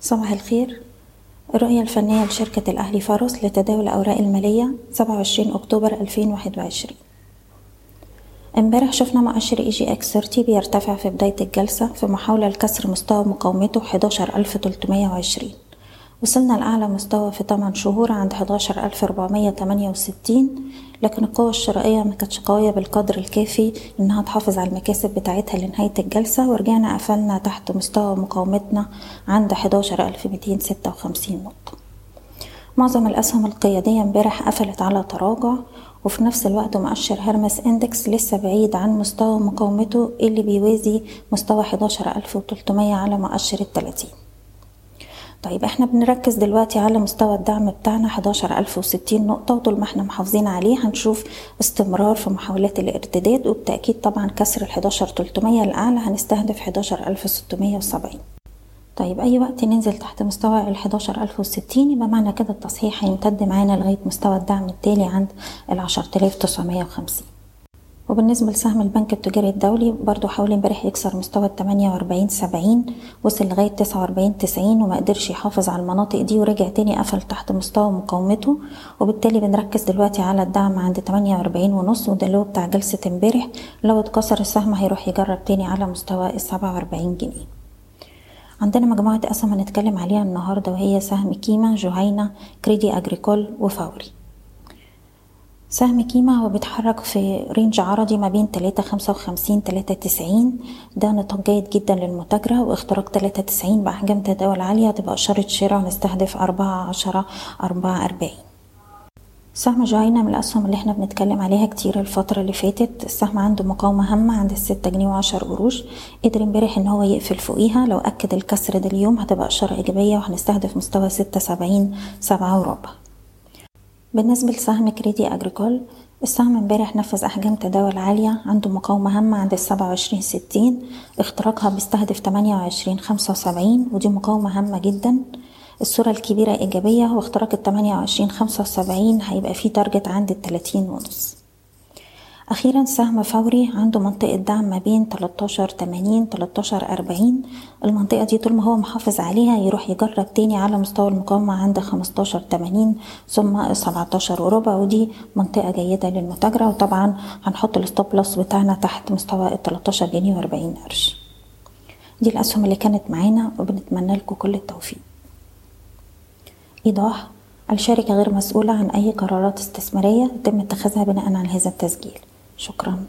صباح الخير. الرؤية الفنية لشركة الأهلي فارس لتداول الأوراق المالية 27 أكتوبر 2021 امبارح شفنا مؤشر EGX 30 بيرتفع في بداية الجلسة في محاولة لكسر مستوى مقاومته 11320 وصلنا لأعلى مستوى في 8 شهور عند 11468 لكن القوة الشرائية ما كانتش قوية بالقدر الكافي إنها تحافظ على المكاسب بتاعتها لنهاية الجلسة ورجعنا قفلنا تحت مستوى مقاومتنا عند 11256 نقطة. معظم الأسهم القيادية امبارح قفلت على تراجع وفي نفس الوقت مؤشر هرمس إندكس لسه بعيد عن مستوى مقاومته اللي بيوازي مستوى 11300 على مؤشر التلاتين. طيب إحنا بنركز دلوقتي على مستوى الدعم بتاعنا 11060 نقطة وطول ما إحنا محافظين عليه. هنشوف استمرار في محاولات الإرتداد وبالتأكيد طبعا كسر ال 11300 الأعلى هنستهدف 11670 طيب أي وقت ننزل تحت مستوى ال 11060 يبقى معنى كده التصحيح هيمتد معانا لغاية مستوى الدعم التالي عند ال 10950 وبالنسبة لسهم البنك التجاري الدولي برضو حاول امبارح يكسر مستوى التمانية وأربعين سبعين وصل لغاية تسعة وأربعين تسعين وما قدرش يحافظ على المناطق دي ورجع تاني قفل تحت مستوى مقاومته. وبالتالي بنركز دلوقتي على الدعم عند تمانية وأربعين ونص وده اللي هو بتاع جلسة امبارح. لو اتكسر السهم هيروح يجرب تاني على مستوى السبعة وأربعين جنيه. عندنا مجموعة أسهم هنتكلم عليها النهاردة وهي سهم كيما جهينة كريدي أجريكول وفوري سهم كيما هو بيتحرك في range عرضي ما بين تلاتة خمسة وخمسين تلاتة تسعين. ده نطاق جيد جدا للمتاجرة واختراق تلاتة تسعين بأحجام تداول عالية تبقى إشارة شراء ونستهدف أربعة عشرة أربعة أربعين. سهم جهينة من الأسهم اللي إحنا بنتكلم عليها كتير الفترة اللي فاتت. السهم عنده مقاومة هامة عند الستة جنيه وعشر قروش. قدر امبارح إن هو يقفل فوقيها. لو أكد الكسر ده اليوم هتبقى إشارة إيجابية وهنستهدف مستوى ستة سبعين سبعة وربع. بالنسبة لسهم كريدي أجريكول السهم امبارح نفذ أحجام تداول عالية عنده مقاومة هامة عند السبعة وعشرين ستين اختراقها بيستهدف تمانية وعشرين خمسة وسبعين ودي مقاومة هامة جدا. الصورة الكبيرة إيجابية واختراق التمانية وعشرين خمسة وسبعين هيبقى فيه target عند التلاتين ونص أخيرا سهم فوري عنده منطقة دعم ما بين 13 80 13 40 المنطقة دي طول ما هو محافظ عليها يروح يجرب تاني على مستوى المقاومة عند 15 80 ثم 17 وربع. ودي منطقة جيدة للمتاجرة وطبعا هنحط ال stop loss بتاعنا تحت مستوى ال 13 جنيه و40 قرش. دي الأسهم اللي كانت معانا وبنتمنى لكم كل التوفيق. إيضاح الشركة غير مسؤولة عن أي قرارات استثمارية يتم اتخاذها بناء على هذا التسجيل. شكرا.